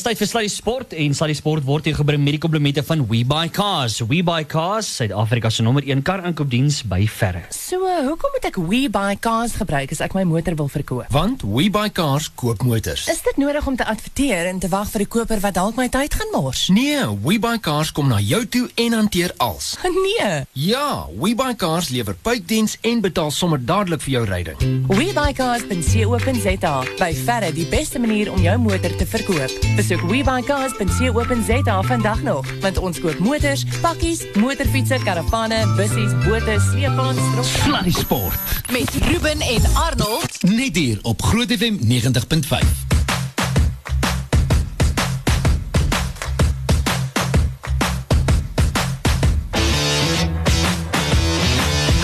Tyd vir Sluddy Sport en Sluddy Sport word hier gebring met die komplemente van WeBuyCars. WeBuyCars, Suid-Afrika se nommer 1 kar aankoopdiens by verre. So, hoekom moet ek WeBuyCars gebruik as ek my motor wil verkoop? Want WeBuyCars koop motors. Is dit nodig om te adverteer en te wag vir 'n koper wat dalk my tyd gaan mors? Nee, WeBuyCars kom na jou toe en hanteer als. Nee. Ja, WeBuyCars lewer puitdiens en betaal sommer dadelik vir jou ryding. WeBuyCars.co.za by verre die beste manier om jou motor te verkoop. Besoek WeBuyCars.co.za vandag nog, want ons koop motors, pakkies, motorfietsse, karavane, bussies, bote, sleepwaens. Sluddy Sport. met Ruben en Arnold. Net hier op Groot FM 90.5.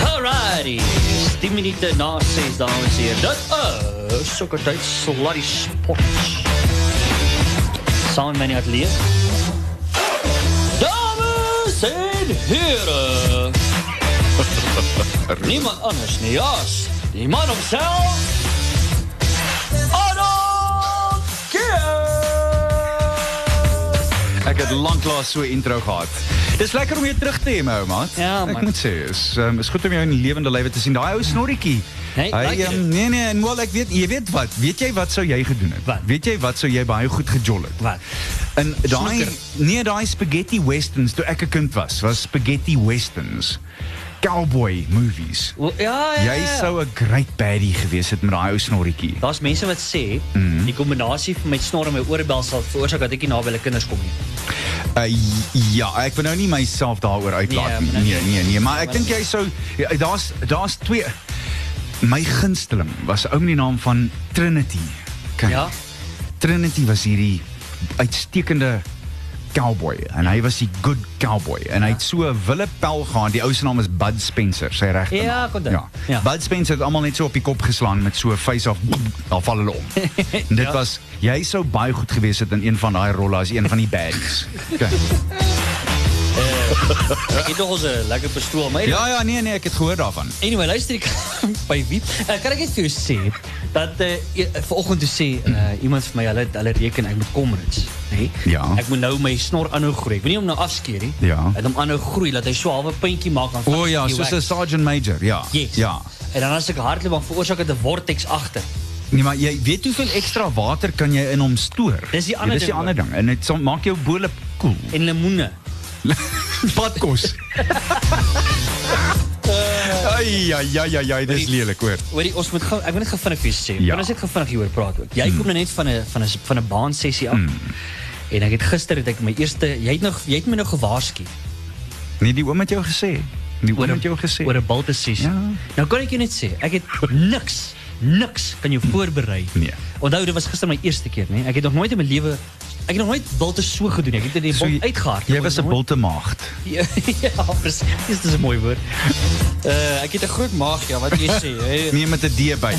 Alrighty. 10 minute na 6 dames en heren. Dit is sokkertyd Sluddy Sport. Samen met my atelier. Dames en heren. Niemand anders nie as die man homself. Arnold Keer. Ek het lanklaas so 'n intro gehad. Dis lekker om jou terug te hê, my ou maat. Ja, Ek man. moet sê, is um, is goed om jou in lewende lywe te sien. Daai ou snorretjie. Nee, Hy like um, nee nee, en wel ek weet jy weet wat? Weet jy wat sou jy gedoen het? Wat? Weet jy wat sou jy baie goed gejol het? Wat? En daai nee, daai spaghetti westerns toe ek 'n kind was, was spaghetti westerns. Cowboy movies. O, Ja, ja. Jy ja. sou 'n great baddie gewees het met daai ou snorretjie. Daar's mense wat sê Mhm. die kombinasie van my snor en my oorbel sal veroorsaak dat ek nie naby hulle kinders kom nie. Uh, ja, ek wil nou nie myself daaroor uitlaat Nee, nie. maar Nee, nou- nee, nee, maar ek dink jy sou ja, daar's daar's twee my gunsteling was ou met die naam van Trinity. Ja. Trinity was hierdie uitstekende cowboy en hy was die good cowboy en hy het so 'n wille pel gehad. Die ou se naam is Bud Spencer, sy regte Ja, naam. dit. Ja. Ja. Bud Spencer het almal net so op die kop geslaan met so 'n face of dan val hulle om. En dit Ja. was jy sou baie goed gewees het in een van daai rolle as een van die baddies. Okay. Ek het nog ons 'n lekker pistool, maar Ja ja nee nee, ek het gehoor daarvan. Anyway, luister ek by wie? Uh, kan ek net vir jou sê dat uh, e- vanoggend toe sê uh, iemand vir my hulle hulle reken ek moet Comrades, nê? Nee? Ja. Ek moet nou my snor aanhou groei. Ek wil nie hom nou afskeer nie. Ja. Ek hom aanhou groei dat hy so halwe puntjie maak aan O oh, ja, soos 'n sergeant major, ja. Yes. Ja. En dan as ek hardloop dan veroorsaak dit 'n vortex agter. Nee, maar jy weet hoeveel ekstra water kan jy in hom stoor? Dis die ander ja, dis die ding, ander ding en dit sal maak jou bole koel. En lemoene. Padkos. Ai ja ja ja ja, dis lelik hoor. Hoorie, ons moet gou ek wil net vinnig vir jou sê. Ja. Net gou vinnig hieroor praat ook? Jy kom nou net van 'n van 'n van 'n baansessie af. En ek het gister het ek my eerste jy het nog jy het my nou gewaarsku Nee, die oom het jou gesê. Die oom het jou gesê. oor 'n balte sessie. Ja. Nou kan ek jou net sê, ek het niks niks kan jou voorberei. Nee. Onthou dit was gister my eerste keer, nee. Ek het nog nooit in my lewe ek het nog nooit balte so gedoen. nie. Ek het dit So, bult uitgehard. Jy was 'n bulte maagd. Ja, ja, presies. Dis dis 'n mooi woord. Uh ek het 'n groot maag, ja, wat jy sê. Nee, met 'n D by.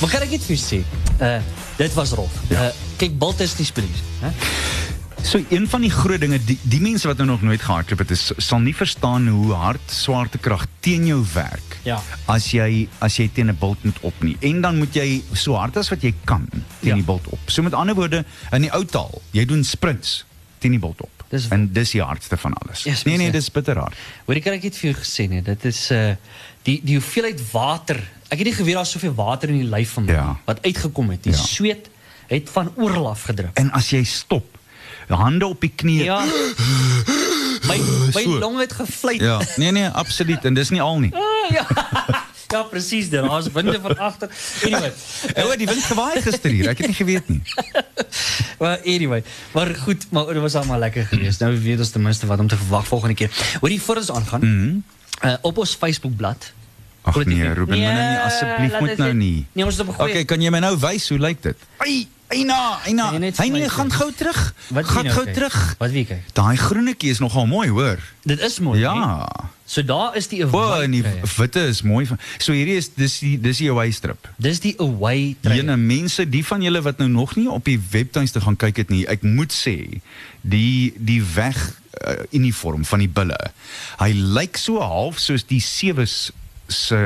Maar kan ek net vir jou sê? Uh dit was rof. Ja. Uh kyk Bult is nie spelies, hè? So een van die groot dinge die die mense wat nou nog nooit gehardloop het is sal nie verstaan hoe hard swaartekrag teen jou werk. Ja. As jy as jy teen 'n bult moet op nie. En dan moet jy so hard as wat jy kan teen Ja. die bult op. So met ander woorde in die ou taal, jy doen sprints teen die bult op. Dis- en dis die hardste van alles. Yes, nee nee, dis bitter hard. Hoorie kan ek net vir jou gesê nee, dit is uh die die hoeveelheid water. Ek het nie geweet daar's soveel water in die lyf van my Ja. wat uitgekom het. Die Ja. sweet het van oral af gedrup. En as jy stop, hande op die knieë. Ja. My my So. long het gevlieg. Ja, nee nee, absoluut en dis nie al nie. Ah, ja. Ja, presies, daar was winde van agter. Anyway, O, die wind gewaai gister hier. Ek het nie geweet nie. maar anyway, maar goed, maar dit was allemaal lekker geweest. Nou weet ons ten minste wat om te verwag volgende keer. Hoor jy voor ons aangaan? Mm uh, op ons Facebookblad. Ag Groot nee, FM. Ruben, moet nou nie asseblief laat moet dit nou net- nie. Nee, ons het op 'n goeie Okay, kan jy my nou wys hoe lyk dit? Ai, Eina, Eina. Nee, Hy nee, sê. gaan gou terug. Wat gaan nou gou terug. Wat wie kyk? Daai groenetjie is nogal mooi, hoor. Dit is mooi. Ja. hè? So daar is die O, away. en die witte is mooi. So hierdie is dis die dis die away strip. Dis die away tryer. Jene mense, die van julle wat nou nog nie op die webtuiste gaan kyk het nie, ek moet sê, die die weg uh, uniform van die bulle. Hy lyk so half soos die sewe se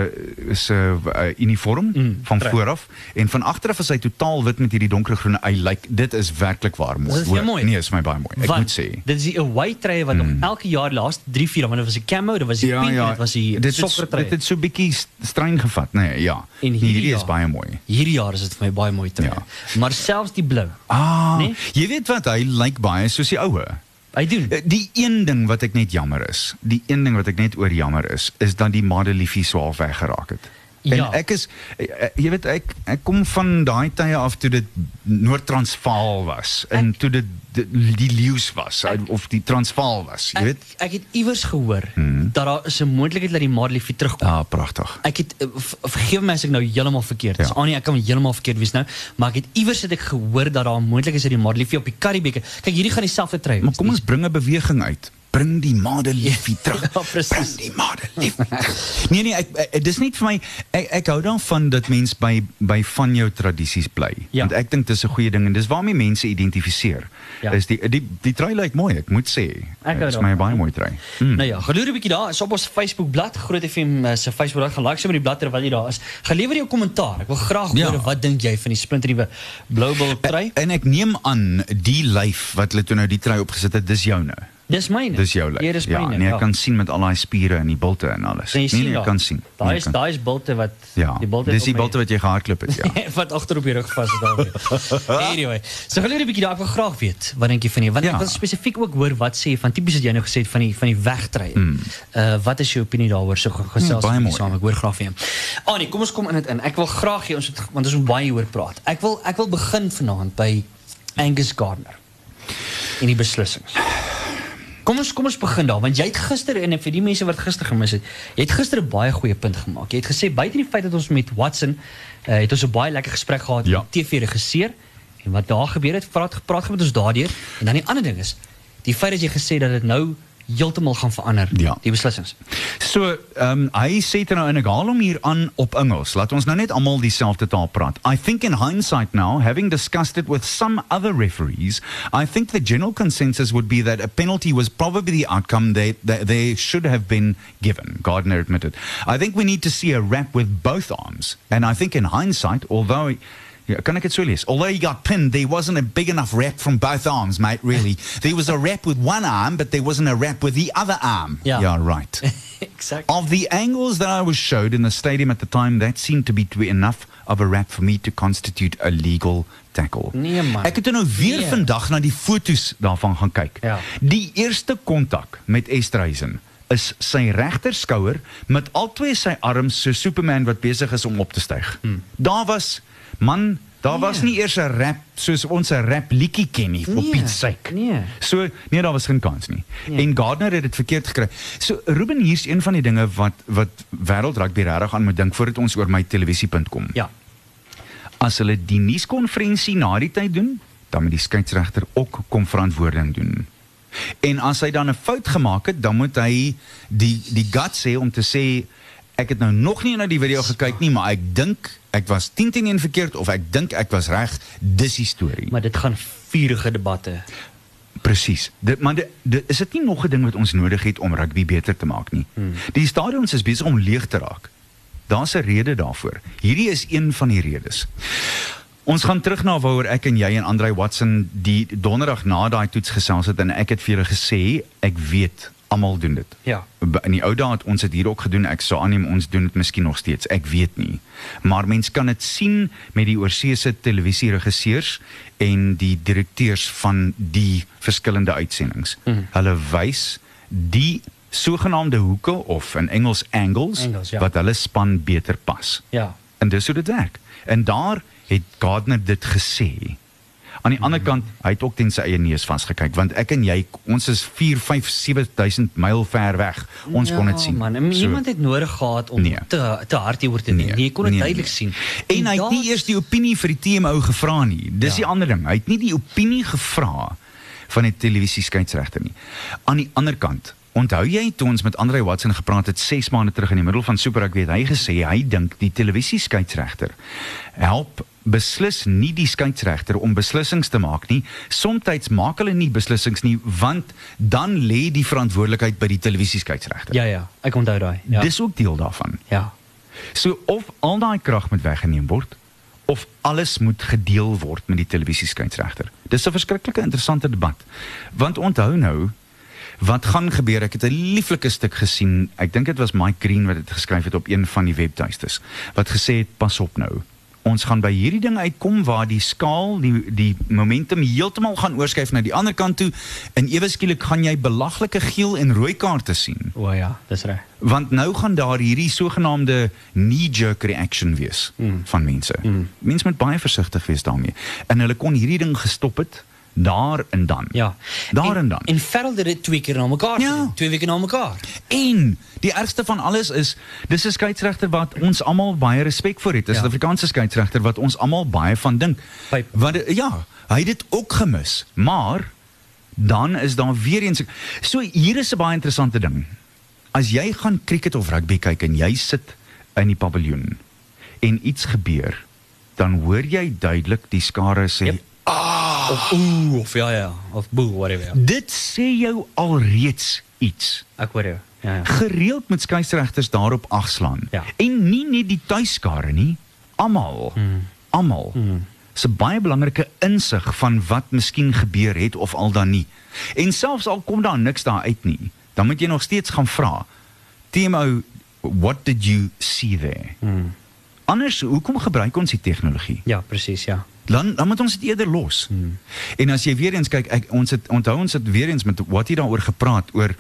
se uh, uniform Mm, van trek. vooraf en van agteraf is hy totaal wit met hierdie donkergroene. Hy lyk dit is werklik waar mooi. Dit is Hoor, mooi. Nee, is my baie mooi. Ek Want moet sê. Mm. Dit is die away trui wat nog elke jaar laaste 3 4 want dit was die camo, dit was die pink en dit was het, sokker trui. dit het so bietjie st- strein gevat? Nee, ja. En Nee, hierdie hierdie is jaar- baie mooi. Hierdie jaar is dit vir my baie mooi trui. Ja. Maar selfs die blou. Ah, Nee? jy weet wat hy lyk baie soos die oue. Hy doen. Eh, Die een ding wat ek net jammer is, die een ding wat ek net oor jammer is, is dat die Madeliefie so half weggeraak het. En Ja. ek is eh, eh, jy weet ek ek kom van daai tye af toe dit Noord-Transvaal was en Ek- toe dit die, die leeu's was of die Transvaal was, jy Ek, weet. ek het iewers gehoor dat daar is 'n moontlikheid dat die Madeliefie terugkom. Ah, pragtig. Ek het eh, v- vergeef my as ek nou heeltemal verkeerd is. Ja. Annie, ek kan heeltemal verkeerd wees nou, maar ek het iewers het ek gehoor dat daar moontlik is dat die Madeliefie op die Karibeker. Kyk, hierdie gaan dieselfde wees. Maar kom ons bring 'n beweging uit. Bring die Madeliefie terug. Ja. Bring die Madeliefie. terug. nee nee, ek, ek dis net vir my ek ek hou daarvan dat mens by by van jou tradisies bly. Ja. Want ek dink dis 'n goeie ding en dis waarmee mense identifiseer. Ja. Is die die die trui lyk mooi, ek moet sê. Ek hou Dit is my daarvan. baie mooi trui. Mm. Nou ja, geloer 'n bietjie daar, is op ons Facebook bladsy Groot FM uh, se Facebook bladsy. Gaan like sommer die bladsy terwyl jy daar is. Gelewer jou kommentaar. Ek wil graag Ja. hoor wat dink jy van die splinternuwe Bloubil trui? En ek neem aan die lyf wat hulle toe nou die trui opgesit het, dis joune. Dis myne. Dis jou lyf. Ja, dis ja, myne. nee, ek kan sien met al daai spiere en die bilte en alles. En jy nee, nee, ek kan sien. Daai Nee, is daai is bilte wat Ja, die bilte dis die bilte wat jy gehardloop het, ja. wat agter op die rug vas is daar. anyway, so geloer 'n bietjie daar. Ek wil graag weet wat dink jy van die want Ja. ek wil spesifiek ook hoor wat sê jy van tipies wat jy nou gesê het van die van die wegtreie. Uh wat is jou opinie daaroor? So ge- gesels Mm, mm, mooi. saam. Ek hoor graag van jou. Annie, kom ons kom in dit in. Ek wil graag hê ons het, want ons moet baie oor praat. Ek wil ek wil begin vanaand by Angus Gardner en die beslissings. Kom ons kom ons begin daar want jy het gister en vir die mense wat gister gemis het, jy het gister 'n baie goeie punt gemaak. Jy het gesê buite die feit dat ons met Watson uh, het ons 'n baie lekker gesprek gehad Ja. met TV regisseur en wat daar gebeur het, praat gepraat met ons daardeur en dan die ander ding is die feit dat jy gesê dat dit nou heeltemal gaan verander Ja. die beslissings. So, ehm um, hy sê dit nou en ek haal hom hier aan op Engels. Laat ons nou net almal dieselfde taal praat. I think in hindsight now, having discussed it with some other referees, I think the general consensus would be that a penalty was probably the outcome they they, they should have been given. Gardner admitted. I think we need to see a rap with both arms. And I think in hindsight, although Ek dit so? Although he got pinned, there wasn't a big enough rap from both arms, mate, really. there was a rap with one arm, but there wasn't a rap with the other arm. Ja. yeah right. exact. Of the angles that I was showed in the stadium at the time, that seemed to be to be enough of a rap for me to constitute a legal tackle. Nee, man. Ek het nou weer Nee. vandag na die foto's daarvan gaan kyk. Ja. Die eerste kontak met Estreisen is sy regter skouer met albei sy arms so Superman wat besig is om op te styg. Hmm. Daar was man, daar was Nee. nie eers 'n rap soos ons 'n rap liedjie ken nie op Nee, Piet Syk. nee. So nee, daar was geen kans nie. Nee. En Gardner het dit verkeerd gekry. So Ruben hier's een van die dinge wat wat wêreld rugby regtig aan moet dink voordat ons oor my televisie.com kom. Ja. As hulle die nuuskonferensie na die tyd doen, dan moet die skeieregter ook kom verantwoording doen. En as hy dan 'n fout gemaak het, dan moet hy die die guts hê om te sê ek het nou nog nie na die video gekyk nie, maar ek dink ek was 10 teen 1 verkeerd of ek dink ek was reg. Dis die storie. Maar dit gaan vurige debatte. Presies. Dit maar dit, dit is dit nie nog 'n ding wat ons nodig het om rugby beter te maak nie. Hmm. Die stadions is besig om leeg te raak. Daar's 'n rede daarvoor. Hierdie is een van die redes. Ons gaan terug na waaroor ek en jy en Andre Watson die donderdag na daai toets gesels het en ek het vir julle gesê ek weet almal doen dit. Ja. In die ou dae het ons dit hier ook gedoen. Ek sou aanneem ons doen dit miskien nog steeds. Ek weet nie. Maar mens kan dit sien met die oorseese televisieregisseurs en die direkteurs van die verskillende uitsendings. Mhm. Hulle wys die sogenaamde hoeke of in Engels angles, Angles, ja. wat hulle span beter pas. Ja. En dis hoe dit werk. En daar het Gardner dit gesê. Aan die ander kant, hy het ook teen sy eie neus vasgekyk want ek en jy, ons is 4, 5, 7000 myl ver weg. Ons kon dit sien. Ja, Man, en niemand het nodig gehad om Nee. te te hard hieroor te dink. Nee, jy kon dit duidelik sien. En hy het nie eers die opinie vir die TMO gevra nie. Dis Ja. die ander ding. Hy het nie die opinie gevra van die televisie skeieregter nie. Aan die ander kant, Onthou jy toe ons met Andre Watson gepraat het 6 maande terug in die middel van Super Rugby het hy gesê hy dink die televisieskeieregter help beslis nie die skeieregter om beslissings te maak nie. Somstyds maak hulle nie beslissings nie want dan lê die verantwoordelikheid by die televisieskeieregter. Ja ja, ek onthou daai. Ja. Dis ook deel daarvan. ja. So of al daai krag moet weggeneem word of alles moet gedeel word met die televisieskeieregter. Dis 'n verskriklike interessante debat. Want onthou nou wat gaan gebeur? Ek het 'n lieflike stuk gesien. Ek dink dit was Mike Green wat dit geskryf het op een van die webtuistes wat gesê het pas op nou. Ons gaan by hierdie ding uitkom waar die skaal, die die momentum heeltemal gaan oorskuif na die ander kant toe en ewe skielik gaan jy belaglike geel en rooi kaarte sien. O ja, dis reg. Want nou gaan daar hierdie sogenaamde knee-jerk reaction wees mm. van mense. Mm. Mense moet baie versigtig wees daarmee. En hulle kon hierdie ding gestop het daar en dan. Ja. Daar en dan. En het dit twee keer na mekaar Ja. Twee weke na mekaar. En die ergste van alles is dis 'n skeieregter wat ons almal baie respek vir het. Dis 'n Ja. Afrikaanse skeieregter wat ons almal baie van dink. Wat ja, hy het dit ook gemis. Maar dan is daar weer eens so hier is 'n baie interessante ding. As jy gaan cricket of rugby kyk en jy sit in die paviljoen en iets gebeur, dan hoor jy duidelik die skare sê Yep. Of ooh of ja ja, of boe whatever. dit sê jou alreeds iets. Ek hoor jou. Ja ja. gereeld met skeieregters daarop agslaan. Ja. En nie net die tuiskare nie, almal. Hmm. Almal. Dis 'n baie belangrike insig van wat miskien gebeur het of al dan nie. En selfs al kom daar niks daar uit nie, dan moet jy nog steeds gaan vra. TMO, what did you see there? Hmm. Anders, hoekom gebruik ons die tegnologie? Ja, presies, ja. Dan dan moet ons dit eerder los. Hmm. En as jy weer eens kyk, ek, ons het onthou ons het weer eens met wat hier daaroor gepraat oor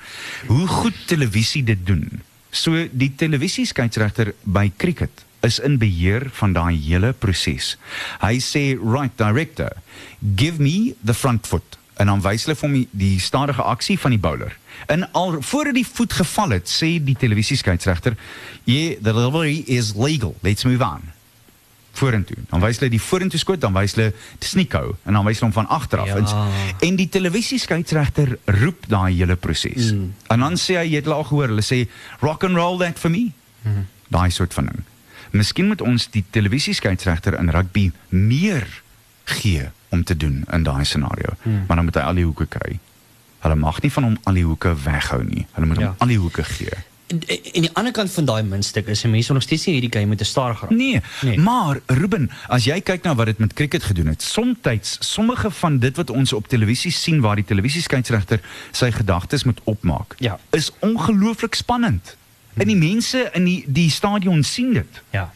hoe goed televisie dit doen. So die televisieskeieregter by cricket is in beheer van daai hele proses. Hy sê, "Right, director, give me the front foot." En dan wys hulle vir hom die, die stadige aksie van die bowler. En al voordat die voet geval het, sê die televisieskeieregter, "Yeah, the delivery is legal. Let's move on." Vorentoe. Dan wys hulle die vorentoe skoot, dan wys hulle sneakhou en dan wys hulle hom van agter af. Ja. En, en die televisieskeieregter roep daai hele proses. Mm. En dan sê hy, jy het al gehoor, hulle sê rock and roll that for me. Mm. Daai soort van ding. Miskien moet ons die televisieskeieregter in rugby meer gee om te doen in daai scenario. Mm. Maar dan moet hy al die hoeke kry. Hulle mag nie van hom al die hoeke weghou nie. Hulle moet. Ja. hom al die hoeke gee. En, die ander kant van daai muntstuk is 'n mens nog steeds nie hierdie game met 'n staar geraak. Nee, Nee. maar Ruben, as jy kyk na wat dit met cricket gedoen het, soms sommige van dit wat ons op televisie sien waar die televisieskeieregter sy gedagtes moet opmaak, Ja. is ongelooflik spannend. En die mense in die die stadion sien dit. Ja.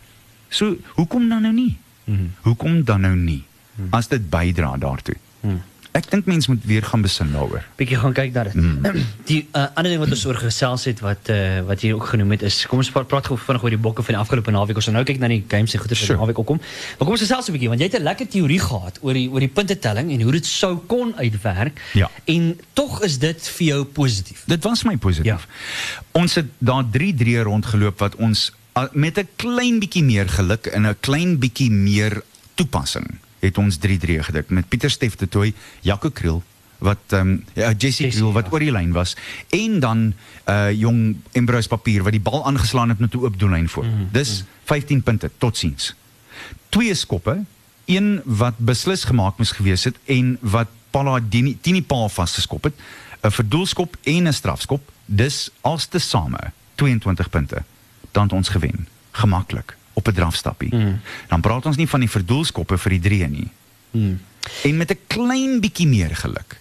So, hoekom dan nou nie? Mhm. Hoekom dan nou nie? As dit bydra daartoe. Mhm. Ek dink mense moet weer gaan besin daaroor. bietjie gaan kyk na dit. Die uh, ander ding wat ons oor gesels het wat uh, wat hier ook genoem het is kom ons praat praat gou vinnig oor die bokke van die afgelope naweek. Ons gaan nou kyk na die games en goeie Sure. die naweek ook kom. Maar kom ons gesels 'n bietjie want jy het 'n lekker teorie gehad oor die oor die puntetelling en hoe dit sou kon uitwerk. Ja. En tog is dit vir jou positief. Dit was my positief. Ja. Ons het daar 3-3 rondgeloop wat ons uh, met 'n klein bietjie meer geluk en 'n klein bietjie meer toepassing het ons 3-3 gedruk met Pieter Steff de Tooi, Jaco Kriel wat ehm um, ja, Jessie Jessie, Kriel wat oor die lyn was en dan uh jong Embrose Papier wat die bal aangeslaan het met 'n oop doellyn voor. Mm, Dis 15 punte totsiens. Twee skoppe, een wat beslis gemaak moes gewees het en wat Paladini Tini Paul vasgeskop het, 'n verdoelskop en 'n strafskop. Dis als te same 22 punte. Dan het ons gewen, gemaklik op 'n drafstappie. Mm. Dan praat ons nie van die verdoelskoppe vir die drie nie. Hmm. En met 'n klein bietjie meer geluk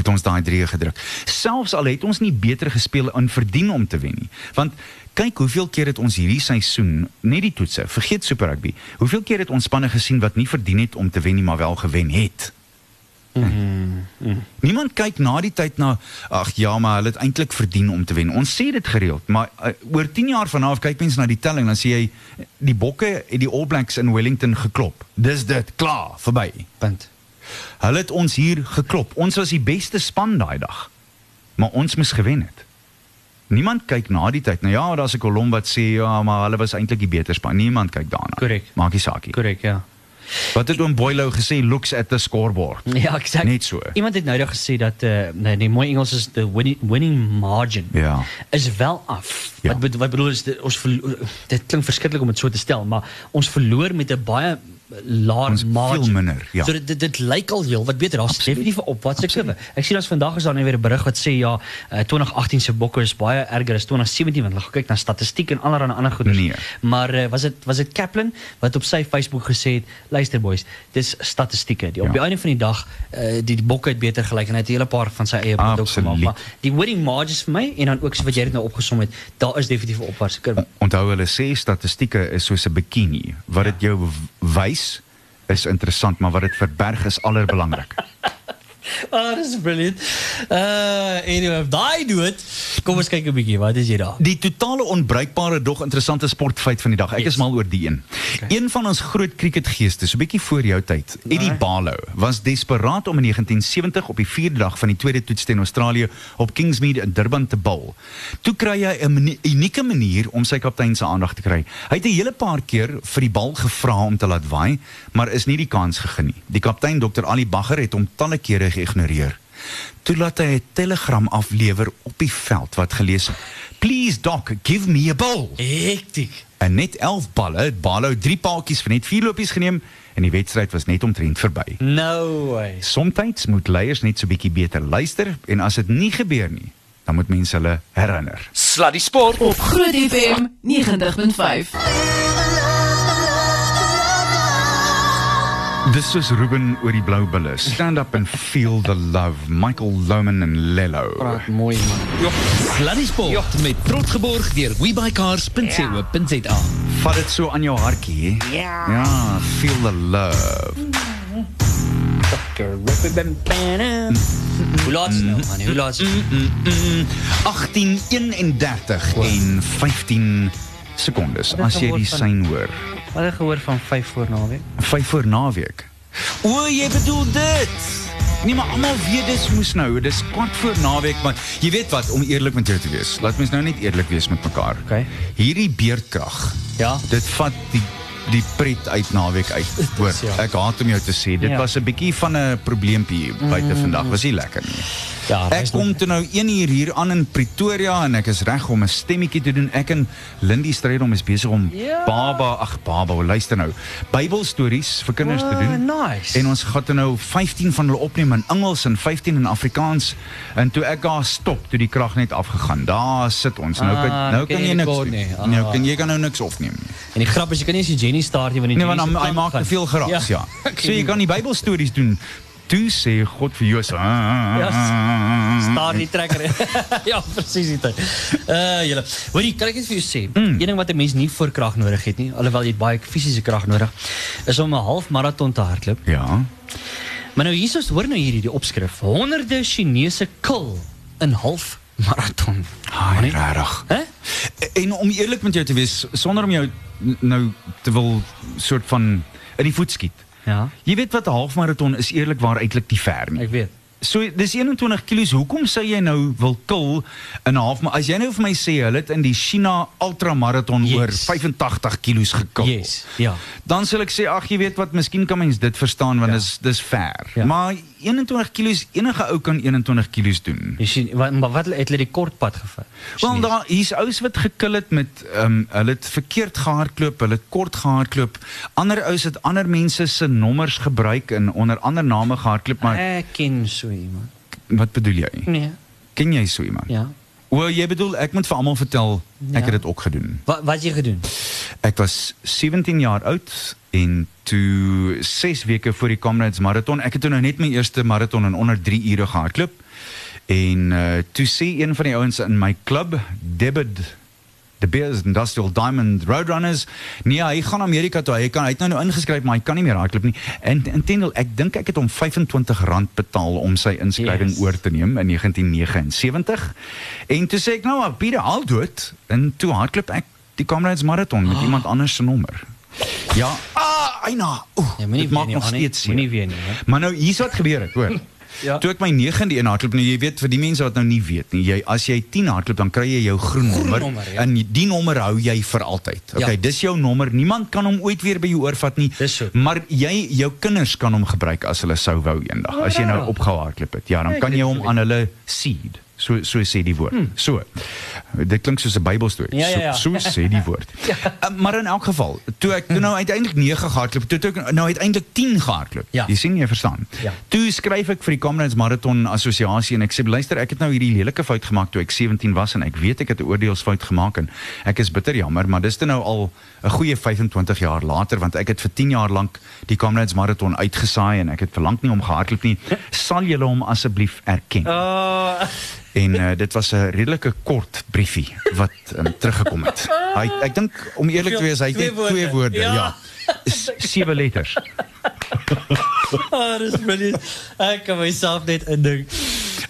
het ons daai drie gedruk. Selfs al het ons nie beter gespeel en verdien om te wen nie. Want kyk hoeveel keer het ons hierdie seisoen net die toetse, vergeet Super Rugby. Hoeveel keer het ons spanne gesien wat nie verdien het om te wen nie, maar wel gewen het. Niemand kyk na die tyd na ag ja, maar hulle het eintlik verdien om te wen. Ons sê dit gereeld, maar uh, oor 10 jaar vanaf kyk mense na die telling dan sê jy die bokke het die All Blacks in Wellington geklop. Dis dit, klaar, verby. Punt. Hulle het ons hier geklop. Ons was die beste span daai dag. Maar ons moes gewen het. Niemand kyk na die tyd. Nou ja, daar's 'n kolom wat sê ja, maar hulle was eintlik die beter span. Niemand kyk daarna. Korrek. Maak nie saak nie. Korrek, ja. Wat het oom Boylo gesê looks at the scoreboard. Ja, exact. Net so. Iemand het nou net gesê dat uh, nee, die mooi Engels is the winning, winning margin Ja. is wel af. Ja. Wat wat bedoel is dit, ons verlo- dit klink verskriklik om dit so te stel, maar ons verloor met 'n baie laer margin. veel minder, ja. So dit dit, dit lyk al heel wat beter. Daar's definitief 'n opwaartse kurwe. Ek sien as vandag is daar nou weer 'n berig wat sê ja, uh, 2018 se bokke is baie erger as 2017 want hulle gaan kyk na statistiek en allerlei ander goeders. Nee. Maar uh, was dit was dit Kaplan wat op sy Facebook gesê het, luister boys, dis statistieke. Die, op Ja. die einde van die dag uh, die, die bokke het beter gelyk en hy het 'n hele paar van sy eie punte ook gemaak. Maar die winning margins vir my en dan ook so wat jy dit nou opgesom het, daar is definitief 'n opwaartse kurwe. Onthou hulle sê statistieke is soos 'n bikini. Wat dit jou w- wys is interessant, maar wat dit verberg is allerbelangrik. Ah, dis brilliant. Uh anyway, daai dood. Kom ons kyk 'n bietjie, wat is jy daar? Die totale onbruikbare dog interessante sportfeit van die dag. Ek Yes. is mal oor die een. Een van ons groot cricketgeeste, so 'n bietjie voor jou tyd, Eddie Barlow, was desperaat om in 1970 op die 4de dag van die tweede toets teen Australië op Kingsmead in Durban te bowl. Toe kry hy 'n unieke manier om sy kaptein se aandag te kry. Hy het 'n hele paar keer vir die bal gevra om te laat waai, maar is nie die kans gegee nie. Die kaptein Dr Ali Bagger het hom talle kere geïgnoreer. Toe laat hy 'n telegram aflewer op die veld wat gelees het: "Please doc, give me a ball." Hektiek. En net 11 balle het Barlow 3 paadjies vir net 4 lopies geneem en die wedstryd was net omtrent verby. No way. Somstyds moet leiers net so bietjie beter luister en as dit nie gebeur nie, dan moet mense hulle herinner. Sluddy Sport Op Groot FM 90.5. Dis is Ruben oor die blou bulle. Stand up and feel the love. Michael Lohman en Lello. Praat mooi man. Sluddy Sport met trots geborg deur webycars.co.za. Vat dit so aan jou hartjie? Ja. Ja, feel the love. Hoe laat is nou man? Hoe laat is het? Mm, 18:31 en 15 sekondes Wat as jy die sein hoor. Wat het gehoor van 5 voor naweek? 5 voor naweek. O, jy bedoel dit. Nee, maar almal weet dis moes nou, dis kwart voor naweek, maar jy weet wat, om eerlik met jou te wees. Laat mens nou net eerlik wees met mekaar. Okay. Hierdie beerdkrag. Ja. Dit vat die die pret uit naweek uit. Hoor, ek haat om jou te sê, dit Ja. was 'n bietjie van 'n probleempie buite vandag. Was nie lekker nie. Ja, Ek kom toe nou 1 uur hier aan in Pretoria en ek is reg om 'n stemmetjie te doen. Ek en Lindy Strydom is besig om Ja. baba, ag baba, luister nou. Bybelstories vir kinders te Ah, doen. nice. En ons gaan nou 15 van hulle opneem in Engels en 15 in Afrikaans. En toe ek daar stop, toe die krag net afgegaan. Daar sit ons. Nou Ah, kan nou kan kan jy jy niks nie. Ah. Nou kan jy kan nou niks opneem. En die grap is jy kan nie eens die Jenny nie want die Nee, want hy maak te veel geraas, ja. So jy kan die Bybelstories doen. Toe sê God vir Josua. Ja, Staar die trekker. ja, presies die tyd. Uh julle. Hoorie, kan ek net vir jou sê, mm. een ding wat 'n mens nie voor krag nodig het nie, alhoewel jy het baie fisiese krag nodig, is om 'n half maraton te hardloop. Ja. Maar nou hiersoos hoor nou hierdie die opskrif. Honderde Chinese kil in half maraton. Ai, Nee? regtig. Hè? En om eerlik met jou te wees, sonder om jou nou te wil soort van in die voet skiet. Ja, Jy weet wat 'n halfmaraton is eerlikwaar eintlik nie ver nie. ek weet. So dis 21 kg. Hoekom sou jy nou wil kil in 'n half maar as jy nou vir my sê hulle het in die China ultramaraton Yes. oor 85 kg gekil. Yes. Ja. Dan sal ek sê ag jy weet wat, miskien kan mens dit verstaan want Ja. dis dis ver. Ja. Maar 21 kg enige ou kan 21 kg doen. Jy sien wat maar wat het hulle die kort pad gevat? Wel daar hier's ouens wat gekil het met ehm um, hulle het verkeerd gehardloop, hulle het kort gehardloop. Ander ouens het ander mense se nommers gebruik en onder ander name gehardloop, maar Ek ken so iemand. wat bedoel jy? Nee. Ken jy so iemand? Ja. O, jy bedoel ek moet vir almal vertel ek Ja. het dit ook gedoen. Wat wat jy gedoen? Ek was 17 jaar oud en toe 6 weke voor die Comrades marathon. Ek het toe nou net my eerste marathon in onder 3 ure gehardloop. En uh toe sê een van die ouens in my klub, Debit the Bears Industrial Diamond Roadrunners. Nee, hy gaan Amerika toe. Hy kan hy het nou nou ingeskryf, maar hy kan nie meer hardloop nie. En intendeel, ek dink ek het hom R25 betaal om sy inskrywing Yes. oor te neem in 1979. En toe sê ek nou, Pieter, al dood. En toe hardloop ek die Comrades marathon met iemand anders se nommer. Ja, ah, Aina. Oeh, Ja, moenie dit maak weer nie, nog steeds seer. Moenie weer nie, hè. Maar nou hier's wat gebeur het, hoor. Ja. Toe ek my 9de een hardloop, nou jy weet vir die mense wat nou nie weet nie, jy as jy 10 hardloop dan kry jy jou groen Groen nommer nommer, ja. en die nommer hou jy vir altyd. Okay, Ja. dis jou nommer. Niemand kan hom ooit weer by jou oorvat nie. So. Maar jy jou kinders kan hom gebruik as hulle sou wou eendag. As jy nou Ja. opgehou hardloop het. Ja, dan Ek kan jy hom aan hulle seed. So so sê die woord. Hmm. So. Dit klink soos 'n Bybelstorie. Ja, ja, ja. So, so sê die woord. ja. uh, maar in elk geval, toe ek toe nou uiteindelik 9 gehardloop, toe ek nou uiteindelik 10 gehardloop. Ja. Jy sien jy verstaan. Ja. Toe skryf ek vir die Comrades Marathon Assosiasie en ek sê luister, ek het nou hierdie lelike fout gemaak toe ek 17 was en ek weet ek het 'n oordeelsfout gemaak en ek is bitter jammer, maar dis toe nou al 'n goeie 25 jaar later want ek het vir 10 jaar lank die Comrades Marathon uitgesaai en ek het verlang nie om gehardloop nie. Sal julle hom asseblief erken? Oh, En uh, dit was 'n redelike kort briefie wat um, teruggekom het. Hy ek dink om eerlik te wees, hy het Twee twee woorde. ja. Ja. Sewe letters. oh, dis brilliant. Ek kan myself net indink.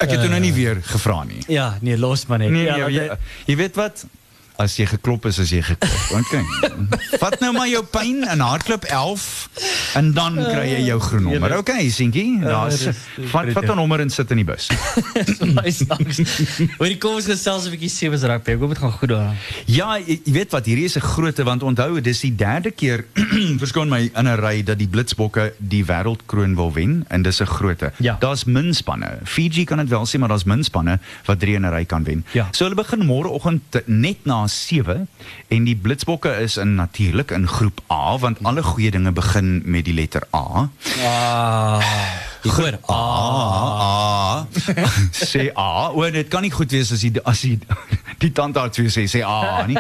Ek het toe nou nie weer gevra nie. Ja, nee, los maar net. Nee, ja, laat jy, hy- jy weet wat? As jy geklop is, as jy geklop. Okay. Vat nou maar jou pyn en hardloop 11 en dan kry jy jou groen nommer. Okay, Sinkie. Daar's dis- dis vat vat 'n nommer en sit in die bus. Hoor kom ons gesels 'n bietjie sewe rugby. Ek hoop dit gaan goed daar. Ja, jy, weet wat, hierdie is 'n groote want onthou, dis die derde keer verskoon my in 'n ry dat die Blitsbokke die wêreldkroon wil wen en dis 'n groote. Ja. Daar's min spanne. Fiji kan dit wel sê, maar daar's min spanne wat drie in 'n ry kan wen. Ja. So hulle begin môreoggend net na 7 en die Blitsbokke is in natuurlik in groep A want alle goeie dinge begin met die letter A. Ah. Hoor. A, A. sê A. Dit kan nie goed wees as die as die die tandarts weer sê sê A nie.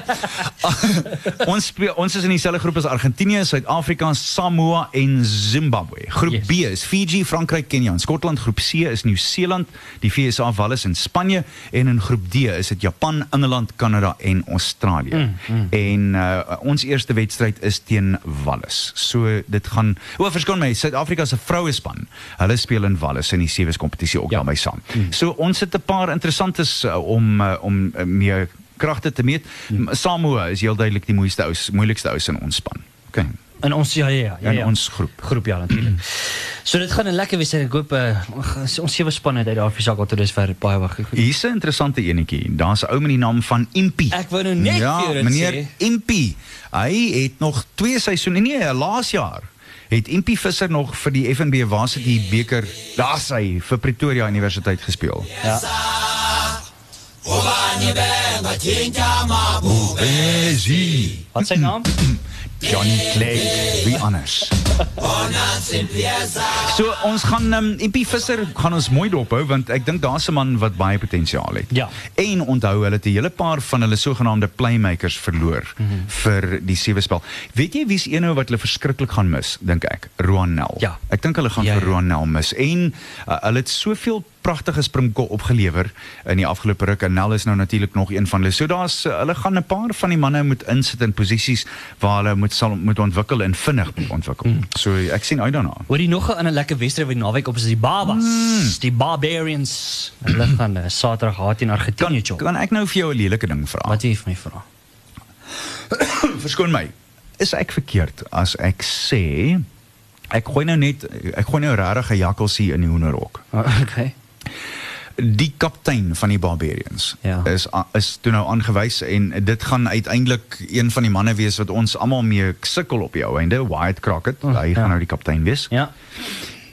ons ons is in dieselfde groep as Argentinië, Suid-Afrika, Samoa en Zimbabwe. Groep Yes. B is Fiji, Frankryk, Kenia en Skotland. Groep C is Nieu-Seeland, die VSA, Wallis en Spanje en in groep D is dit Japan, Engeland, Kanada en Australië. Mm, mm. En uh, ons eerste wedstryd is teen Wallis. So dit gaan O, verskoon my, Suid-Afrika se vroue span. Hulle speel in Wallis in die sewees kompetisie ook Ja. daarmee saam. Mm. So ons het 'n paar interessantes uh, om uh, om uh, mee kragte te meet. Mm. Samoa is heel duidelik die moeilikste ou moeilikste ou in ons span. Okay. In ons ja ja ja. In ja. ons groep. groep ja natuurlik. So dit gaan 'n lekker wees en ek hoop uh, ons sewe spanne uit daardie sak tot dusver baie baie goed. Hier's 'n interessante enetjie. Daar's 'n ou met die naam van Impie. Ek wou nou net ja, vir jou dit meneer sê. Impie. Hy het nog twee seisoene nee, laas jaar het Impie Visser nog vir die FNB Varsity beker daar sy vir Pretoria Universiteit gespeel. Ja. Wat sy naam? Johnny Clegg, wie anders. So ons gaan um, Impie Visser gaan ons mooi dophou want ek dink daar's 'n man wat baie potensiaal het. Ja. En onthou hulle het 'n hele paar van hulle sogenaamde playmakers verloor mm Mhm. -hmm. vir die sewe spel. Weet jy wie's een ou wat hulle verskriklik gaan mis, dink ek? Roanel. Ja. Ek dink hulle gaan Ja, vir ja. Roanel mis en uh, hulle het soveel pragtige springbokke opgelewer in die afgelope ruk en Nel is nou natuurlik nog een van hulle. So daar's uh, hulle gaan 'n paar van die manne moet insit in posisies waar hulle moet sal moet ontwikkel en vinnig moet ontwikkel. Mm. So ek sien uit daarna. Hoor jy nog 'n ander lekker wedstryd wat naweek op is die Babas, mm. die Barbarians. Hulle gaan uh, Saterdag haat teen Argentinië chop. Kan ek nou vir jou 'n lelike ding vra? Wat jy vir my vra? Verskoon my. Is ek verkeerd as ek sê ek gooi nou net ek gooi nou regtig 'n jakkalsie in die hoenderhok. Okay. Die kaptein van die Barbarians Ja. is is toe nou aangewys en dit gaan uiteindelik een van die manne wees wat ons almal mee sukkel op die ou einde, Wyatt Crockett. Oh, hy ja. gaan nou die kaptein wees. Ja.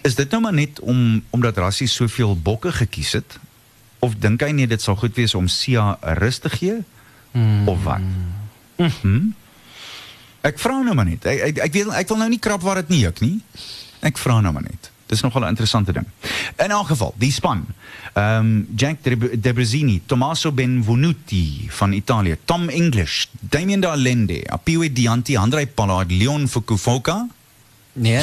Is dit nou maar net om omdat Rassie soveel bokke gekies het of dink hy net dit sal goed wees om Sia rus te gee Hmm. of wat? Hmm? Ek vra nou maar net. Ek ek, ek weet ek wil nou nie krap waar dit nie juk nie. Ek vra nou maar net. Dis nogal 'n interessante ding. In elk geval, die span. Um, Jack De- Debrezini, Tommaso Benvenuti van Italië, Tom English, Damien D'Alende, Apiwe Dianti, Andrei Pallard, Leon Fukufoka, Nee.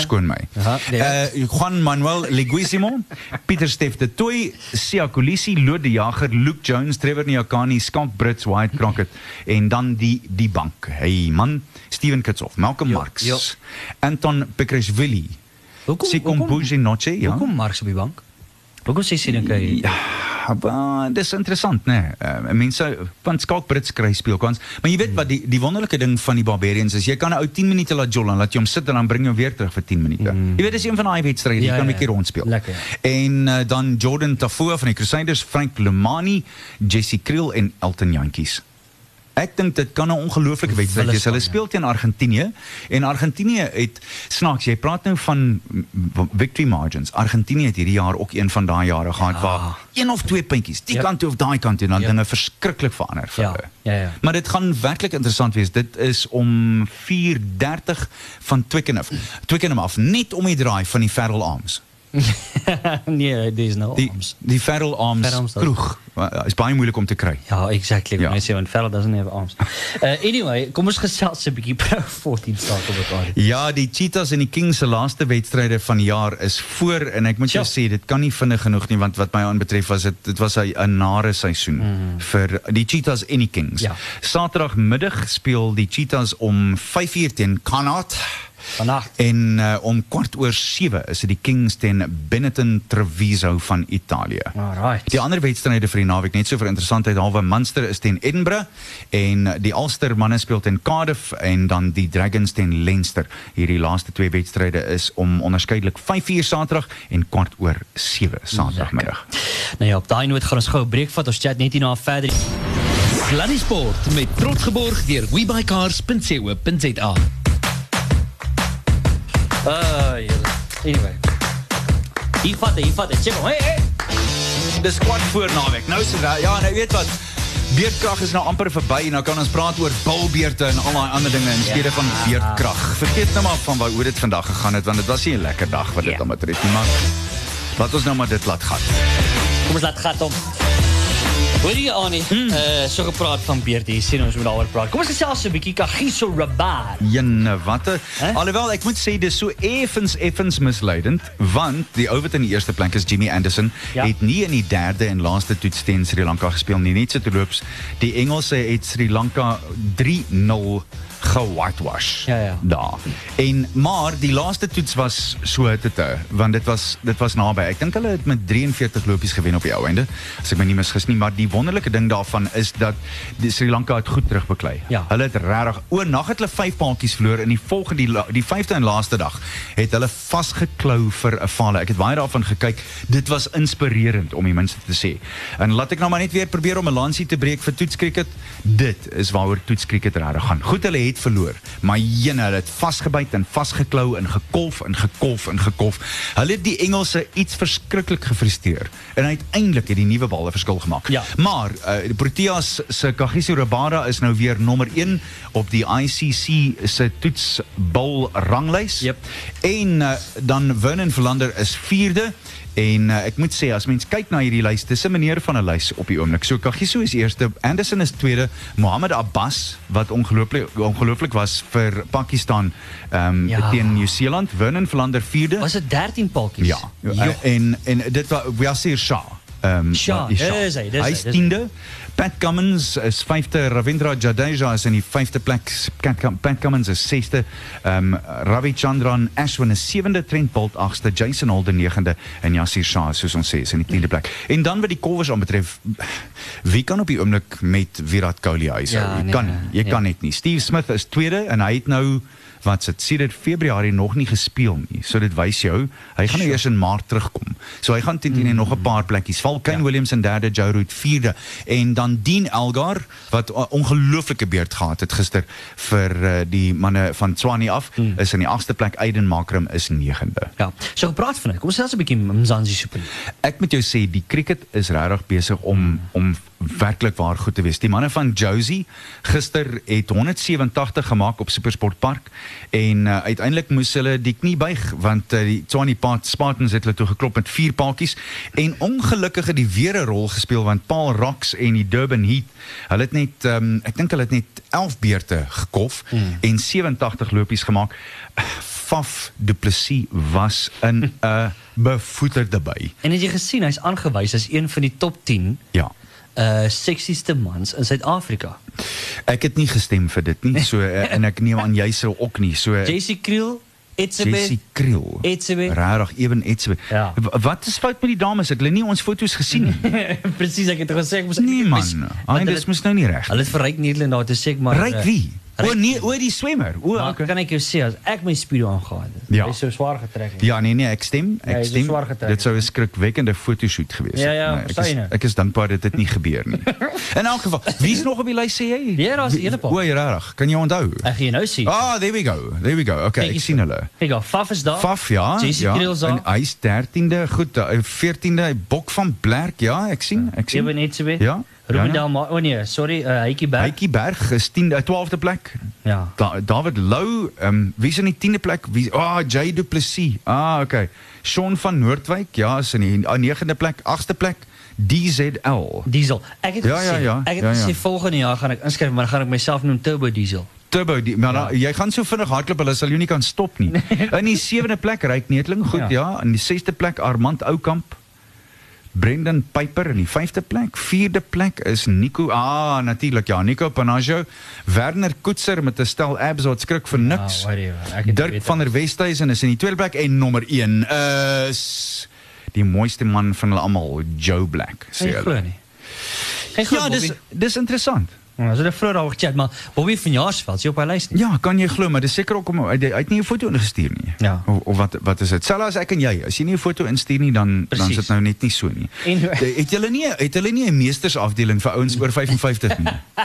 Uh, Juan Manuel Leguizamo, Pieter Steff de Tooi, Sia Kolisi, Lode de Jager, Luke Jones, Trevor Nyakani, Skank Brits, White Crockett en dan die die bank. Hey man, Steven Kitsoff, Malcolm Marx. Anton Pekreshvili, Sikom hoekom- Bujinoche, ja. Hoekom Marx op die bank? Sê sy dink hy? Ja, Uh, dis interessant, né? Nee. Uh, mense van Skalk Brits kry speelkans, maar jy weet wat die die wonderlike ding van die Barbarians is, jy kan 'n ou 10 minute laat jol en laat jy hom sit en dan bring jy hom weer terug vir 10 minute. Mm. Jy weet dis een van daai wedstryde, jy Ja, kan 'n ja, bietjie rondspeel. Lekker. En uh, dan Jordan Tafoe van die Crusaders, Frank Lemani, Jesse Kriel en Elton Jantjies. Ek dink dit kan 'n ongelooflike wedstryd wees. Hulle Spanne. speel teen Argentinië en Argentinië het snaaks, jy praat nou van victory margins. Argentinië het hierdie jaar ook een van daai jare gehad waar een of twee puntjies, die Yep. kant toe of daai kant toe en dan Yep. dinge verskriklik verander vir Ja, hulle. ja, ja. Maar dit gaan werklik interessant wees. Dit is om 4:30 van Twickenham. Twickenham af, net om die draai van die Ferrell Arms. nee, there's no Die arms. die Ferrell Arms Ferrell Arms, dat- kroeg. Uh, is baie moeilik om te kry. Ja, exactly. Ja. I say when Farrell doesn't have arms. Uh, anyway, kom ons gesels 'n bietjie Pro 14 staat op mekaar. Ja, die Cheetahs en die Kings se laaste wedstryde van die jaar is voor en ek moet jou Ja. sê dit kan nie vinnig genoeg nie want wat my aanbetref was dit dit was 'n nare seisoen mm. vir die Cheetahs en die Kings. Ja. Saterdagmiddag speel die Cheetahs om 5uur teen Connacht. Vannacht. En uh, om kwart oor 7 is dit die Kings teen Benetton Treviso van Italië. Alright. Die ander wedstryde vir die naweek net so vir interessantheid halwe Munster is teen Edinburgh en die Ulster manne speel teen Cardiff en dan die Dragons teen Leinster. Hierdie laaste twee wedstryde is om onderskeidelik 5uur Saterdag en kwart oor 7 Saterdagmiddag. Nou ja, op daai noot gaan ons gou 'n breek vat. Ons chat net hierna verder. Sluddy Sport met trots geborg deur webycars.co.za. Julle. Anyway. Hier vat, hier vat. Check hom. Hey, hey. Dis kwart voor naweek. Nou se ja, nou weet wat Beerdkrag is nou amper verby en nou kan ons praat oor bulbeerte en al daai ander dinge in steede van beerdkrag. Vergeet nou maar van hoe dit vandag gegaan het want dit was nie 'n lekker dag wat dit Ja. dan betref nie, maar laat ons nou maar dit laat gaan. Kom ons laat gat om. Hoor jy Annie? Mm. Uh so gepraat van beerd hier. Sien ons moet daaroor praat. Kom ons gesels 'n bietjie Kagiso Rabat. Jenne, watte. Hè? Alhoewel ek moet sê dis so effens effens misleidend want die ou wat in die eerste plek is Jimmy Anderson Ja. het nie in die derde en laaste toets teen Sri Lanka gespeel nie. Net so terloops, die Engelse het Sri Lanka 3-0 ge-whitewash. Ja, ja. Daar. En maar die laaste toets was so te want dit was dit was naby. Ek dink hulle het met 43 lopies gewen op die ou einde. As ek my nie misgis nie, maar die wonderlike ding daarvan is dat Sri Lanka het goed terugbeklei. Ja. Hulle het regtig oornag het hulle vyf paadjies verloor en die volgende die, die vyfde en laaste dag het hulle vasgeklou vir 'n falle. Ek het baie daarvan gekyk. Dit was inspirerend om die minste te sê. En laat ek nou maar net weer probeer om 'n lansie te breek vir toetskriket. Dit is waaroor toetskriket regtig gaan. Goed, hulle het verloor, maar jene, hulle het vasgebyt en vasgeklou en gekolf en gekolf en gekolf. Hulle het die Engelse iets verskriklik gefrustreer en uiteindelik het die nuwe bal 'n verskil gemaak. Ja. Maar uh, Proteas se Kagiso Rabada is nou weer nommer 1 op die ICC se toetsbal ranglys. Yep. En uh, dan Vernon Verlander is 4de. En uh, ek moet sê as mens kyk na hierdie lys, dis 'n meneer van 'n lys op die oomblik. So Kagiso is eerste, Anderson is tweede, Mohammed Abbas wat ongelooflik ongelooflik was vir Pakistan ehm um, Ja. teen Nieu-Seeland, Vernon Verlander vierde. Was dit 13 paltjies? Ja, Jo. en en dit was Yasir Shah. Ehm Shah, is 10de. Pat Cummins is 5de, Ravindra Jadeja is in die 5de plek. Pat Cum- Pat Cummins is 6de. Ehm Ravichandran Ashwin is 7de, Trent Bolt 8de, Jason Holden 9de en Yasir Shah soos ons sê is in die 10de plek. En dan wat die kolwers aanbetref, wie kan op die oomblik met Virat Kohli huishou? Ja, jy kan, jy nee. kan net nie. Steve Smith is tweede en hy het nou wat sit sedert Februarie nog nie gespeel nie. So dit wys jou, hy gaan nou eers in Maart terugkom. So hy gaan teen teen Mm. nog 'n paar plekkies val. Kane ja. Williams in derde, Joe Root vierde en dan Dean Elgar wat 'n ongelooflike beurt gehad het gister vir uh, die manne van Tswane af Mm. is in die 8ste plek. Aiden Makram is 9de. Ja. So gepraat van dit. Kom ons sels 'n bietjie Mzansi Super League. Ek moet jou sê die cricket is regtig besig om om werklik waar goed te wees. Die manne van Josie gister het 187 gemaak op Supersport Park en uh, uiteindelik moes hulle die knie buig want uh, die Tshwane Pat Spartans het hulle toe geklop met vier paadjies en ongelukkig het die weer 'n rol gespeel want Paul Rocks en die Durban Heat, hulle het net um, ek dink hulle het net 11 beurte gekof mm. en 87 lopies gemaak. Faf Du Plessis was in 'n bevoeterde by. En het jy gesien hy's aangewys as een van die top 10 Ja. Uh seksieste mans in Suid-Afrika. Ek het nie gestem vir dit nie. So eh, en ek neem aan jy sou ook nie. So JC Kriel, Etzebeth. Jessie Kriel. Etzebeth. Regtig ewen Etzebeth. Ja. Wat is fout met die dames? Het hulle nie ons foto's gesien nie? Presies, ek het gesê ek moes nee man. Ai, hulle- dis mos nou nie reg. Hulle het vir Ryk Nederland daar te sê ek maar Ryk eh, wie? O nee, o die swemmer. O Maar okay. kan ek jou sê as ek my speedo aangegaan het. Ja. Hy is so swaar getrek. het. Ja, nee nee, ek stem. Ja, hy Ek is stem. getrek. Dit sou 'n skrikwekkende fotoshoot gewees het. Ja, ja, Nee, ek is, jy nou? ek is dankbaar dat dit nie gebeur nie. In elk geval, wie's nog op die lys sê jy? Ja, daar's 'n hele paar. O, regtig. Kan jy onthou? Ek gaan nou sien. Ah, there we go. There we go. Okay, Kyk ek sien so. hulle. Kyk, daar, Faf is daar. Faf ja, Jessie ja. Kriel's daar. En hy's 13de, goed, eh, 14de, Bok van Blerk, ja, ek sien, ek sien. Ewen Etzebeth. Ja. Ruben ja, ja. Delma. O nee, sorry, uh, Heitjie Berg. Heitjie Berg is 10de, 12de plek. Ja. Da David Lou, ehm um, wie's in die 10de plek? Wie Ah, oh, Jay Du Plessis. Ah, okay. Sean van Noordwyk, ja, is in die ah, 9de plek, 8de plek. DZL. Diesel. Ek het Ja, gesê, ja, ja. ek het Ja, ja. gesê volgende jaar gaan ek inskryf, maar gaan ek myself noem Turbo Diesel. Turbo, die, maar ja. jy gaan so vinnig hardloop, hulle sal jou nie kan stop nie. In die 7de plek Ryk Netling, goed ja. Ja. ja. In die 6de plek Armand Oukamp. Brendan Piper in die 5de plek. 4de plek is Nico. Ah, natuurlik ja, Nico Panajo. Werner Koetser met 'n stel abs wat skrik vir niks. Ah, Dirk van der Westhuizen is in die tweede plek en nommer 1 is die mooiste man van hulle almal, Joe Black. Sê hulle. Ja, dis dis interessant. Ons het 'n vroeër daaroor gechat, maar Bobby van Jaarsveld, jy op lys nie. Ja, kan jy glo, maar dis seker ook om hy hy het nie 'n foto ingestuur nie. Ja. Of, of wat wat is dit? Selfs as ek en jy, as jy nie 'n foto instuur nie, dan dan is Precies. dit nou net nie so nie. En- De- het julle nie het hulle nie 'n meestersafdeling vir ouens oor 55 nie?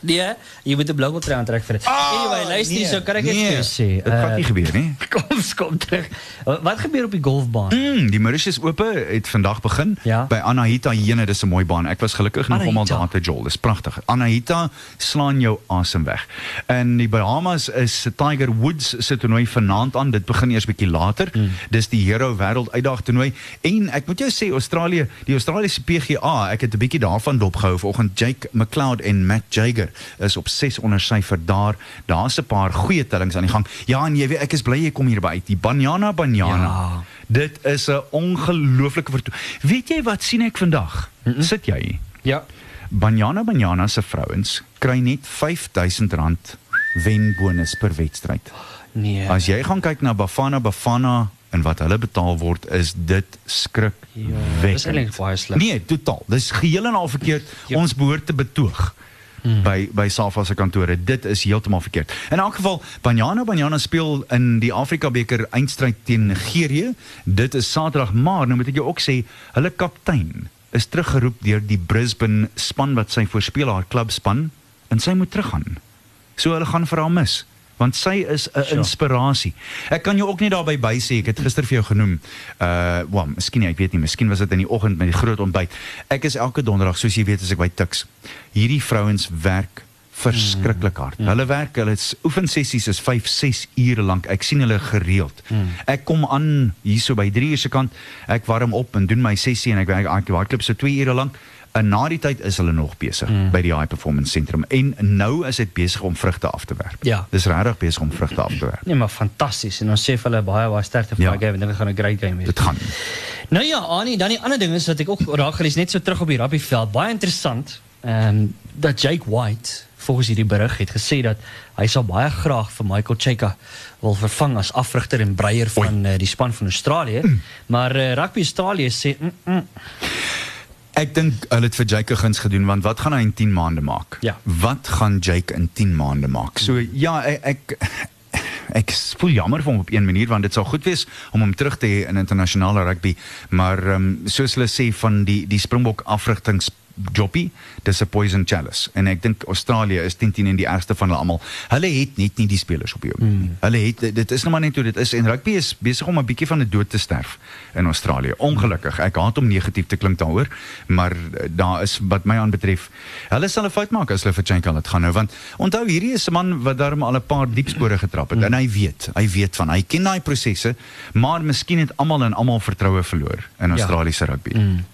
Nee, jy moet 'n blou trui aantrek vir dit. anyway, luister nee, so kan ek net jou sê. Dit gaan eh, nie gebeur nie. Kom, kom terug. Wat gebeur op die golfbaan? Mm, die Mauritius Ope het vandag begin Ja. by Anahita Jene, dis 'n mooi baan. Ek was gelukkig genoeg om al daar te jol. Dis pragtig. Anahita slaan jou asem weg. In die Bahamas is Tiger Woods se toernooi vanaand aan. Dit begin eers bietjie later. Hmm. Dis die Hero Wêreld Uitdag toernooi en ek moet jou sê Australië, die Australiese PGA, ek het 'n bietjie daarvan dopgehou vanoggend. Jake McLeod en Matt Jager is op 6 onder syfer daar. Daar's 'n paar goeie tellings aan die gang. Ja, en jy weet ek is bly jy kom hier by uit. Die Banyana Banyana. Ja. Dit is 'n ongelooflike vertoon. Weet jy wat sien ek vandag? Mm -mm. Sit jy? Ja. Banyana Banyana se vrouens kry net R5000 wenbonus per wedstryd. Nee. As jy gaan kyk na Bafana Bafana en wat hulle betaal word, is dit skrik. Ja, dis eintlik baie sleg. Nee, totaal. Dis geheel en al verkeerd. Ja. Ons behoort te betoog. Hmm. by by Safa se kantore. Dit is heeltemal verkeerd. In elk geval, Banyana Banyana speel in die Afrika beker eindstryd teen Nigerië. Dit is Saterdag, maar nou moet ek jou ook sê, hulle kaptein is teruggeroep deur die Brisbane span wat sy voorspeel haar klubspan en sy moet teruggaan. So hulle gaan vir haar mis want sy is 'n Sure. inspirasie. Ek kan jou ook net daarby by sê, ek het gister vir jou genoem. Uh, wel, miskien nie, ek weet nie, miskien was dit in die oggend met die groot ontbyt. Ek is elke donderdag, soos jy weet, as ek by Tuks. Hierdie vrouens werk verskriklik hard. Mm. Hulle werk, hulle is- oefensessies is 5, 6 ure lank. Ek sien hulle gereeld. Mm. Ek kom aan hierso by 3 uur se kant. Ek warm op en doen my sessie en ek werk ek hardloop so 2 ure lank. En na die tyd is hulle nog besig mm. by die high performance sentrum en nou is dit besig om vrugte af te werp. Ja. Dis regtig besig om vrugte af te werp. Nee, maar fantasties en ons sê vir hulle baie baie sterkte vir Ja. daai game. Dink dit gaan 'n great game wees. Dit gaan. Nou ja, Annie, dan die ander ding is wat ek ook raak gelees net so terug op die rugbyveld. Baie interessant. Ehm um, dat Jake White volgens hierdie berig het gesê dat hy sal baie graag vir Michael Cheika wil vervang as afrigter en breier van uh, die span van Australië. Mm. Maar uh, Rugby Australië sê mm, mm, Ek dink hulle het vir Jake guns gedoen want wat gaan hy in 10 maande maak? Ja. Wat gaan Jake in 10 maande maak? So ja, ek ek, ek voel jammer vir hom op een manier want dit sou goed wees om hom terug te hê in internasionale rugby, maar ehm um, soos hulle sê van die die Springbok afrigtings joppie, dis 'n poison chalice en ek dink Australië is 10 10 en die ergste van hulle almal. Hulle het net nie die spelers op die ou. Mm. Hulle het dit is nou maar net hoe dit is en rugby is besig om 'n bietjie van 'n dood te sterf in Australië. Ongelukkig. Ek haat om negatief te klink daaroor, maar eh, daar is wat my aanbetref, hulle sal 'n fout maak as hulle vir Chanka laat gaan nou want onthou hierdie is 'n man wat daarom al 'n paar diep spore getrap het mm. en hy weet, hy weet van hy ken daai prosesse, maar miskien het almal en almal vertroue verloor in Australiese ja. rugby. Mm.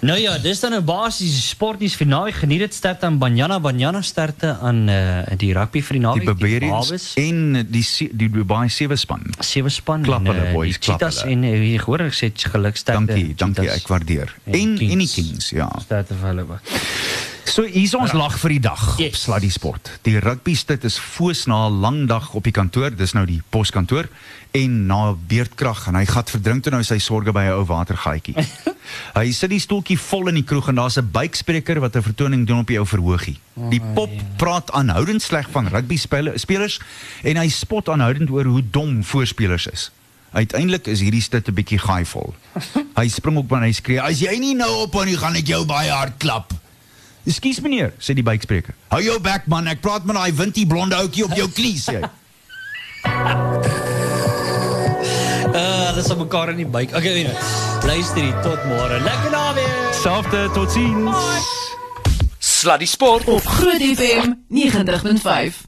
Nou ja, dis dan 'n basiese sportnuus vir naweek. Geniet dit sterkte aan Banyana Banyana sterkte aan uh, die rugby vir die Die naweek. Barbarians Babes, en die die Dubai sewe span. sewe span Klap hulle, eh, boys, die klap hulle. en uh, wie gehoor ek sê geluksterkte. Dankie, dankie, Cheetahs ek waardeer. en En en die Kings. Kings, ja. Sterkte vir hulle. ook. So hier's ons lag vir die dag. Yes. Op Sluddy Sport. Die rugby stit is foos na 'n lang dag op die kantoor. Dis nou die poskantoor en na beerdkrag en hy gaan verdrink toe nou sy sorge by 'n ou watergaatjie. hy sit die stoeltjie vol in die kroeg en daar's 'n buikspreker wat 'n vertoning doen op die ou verhoogie. Die pop praat aanhoudend sleg van rugby spele- spelers en hy spot aanhoudend oor hoe dom voorspelers is. Uiteindelik is hierdie stit 'n bietjie gaaivol. Hy spring op en hy skree: "As jy nie nou op nie, gaan ek jou baie hard klap." Ekskuus meneer, sê die buikspreker. Hou jou bek man, ek praat met daai wintie blonde ouetjie op jou knie sê hy. Uh, hulle is op mekaar in die buik. Okay, weet jy. Luister hier tot môre. Lekker naweek. Selfde, totsiens. Sluddy Sport Op Groot FM 90.5.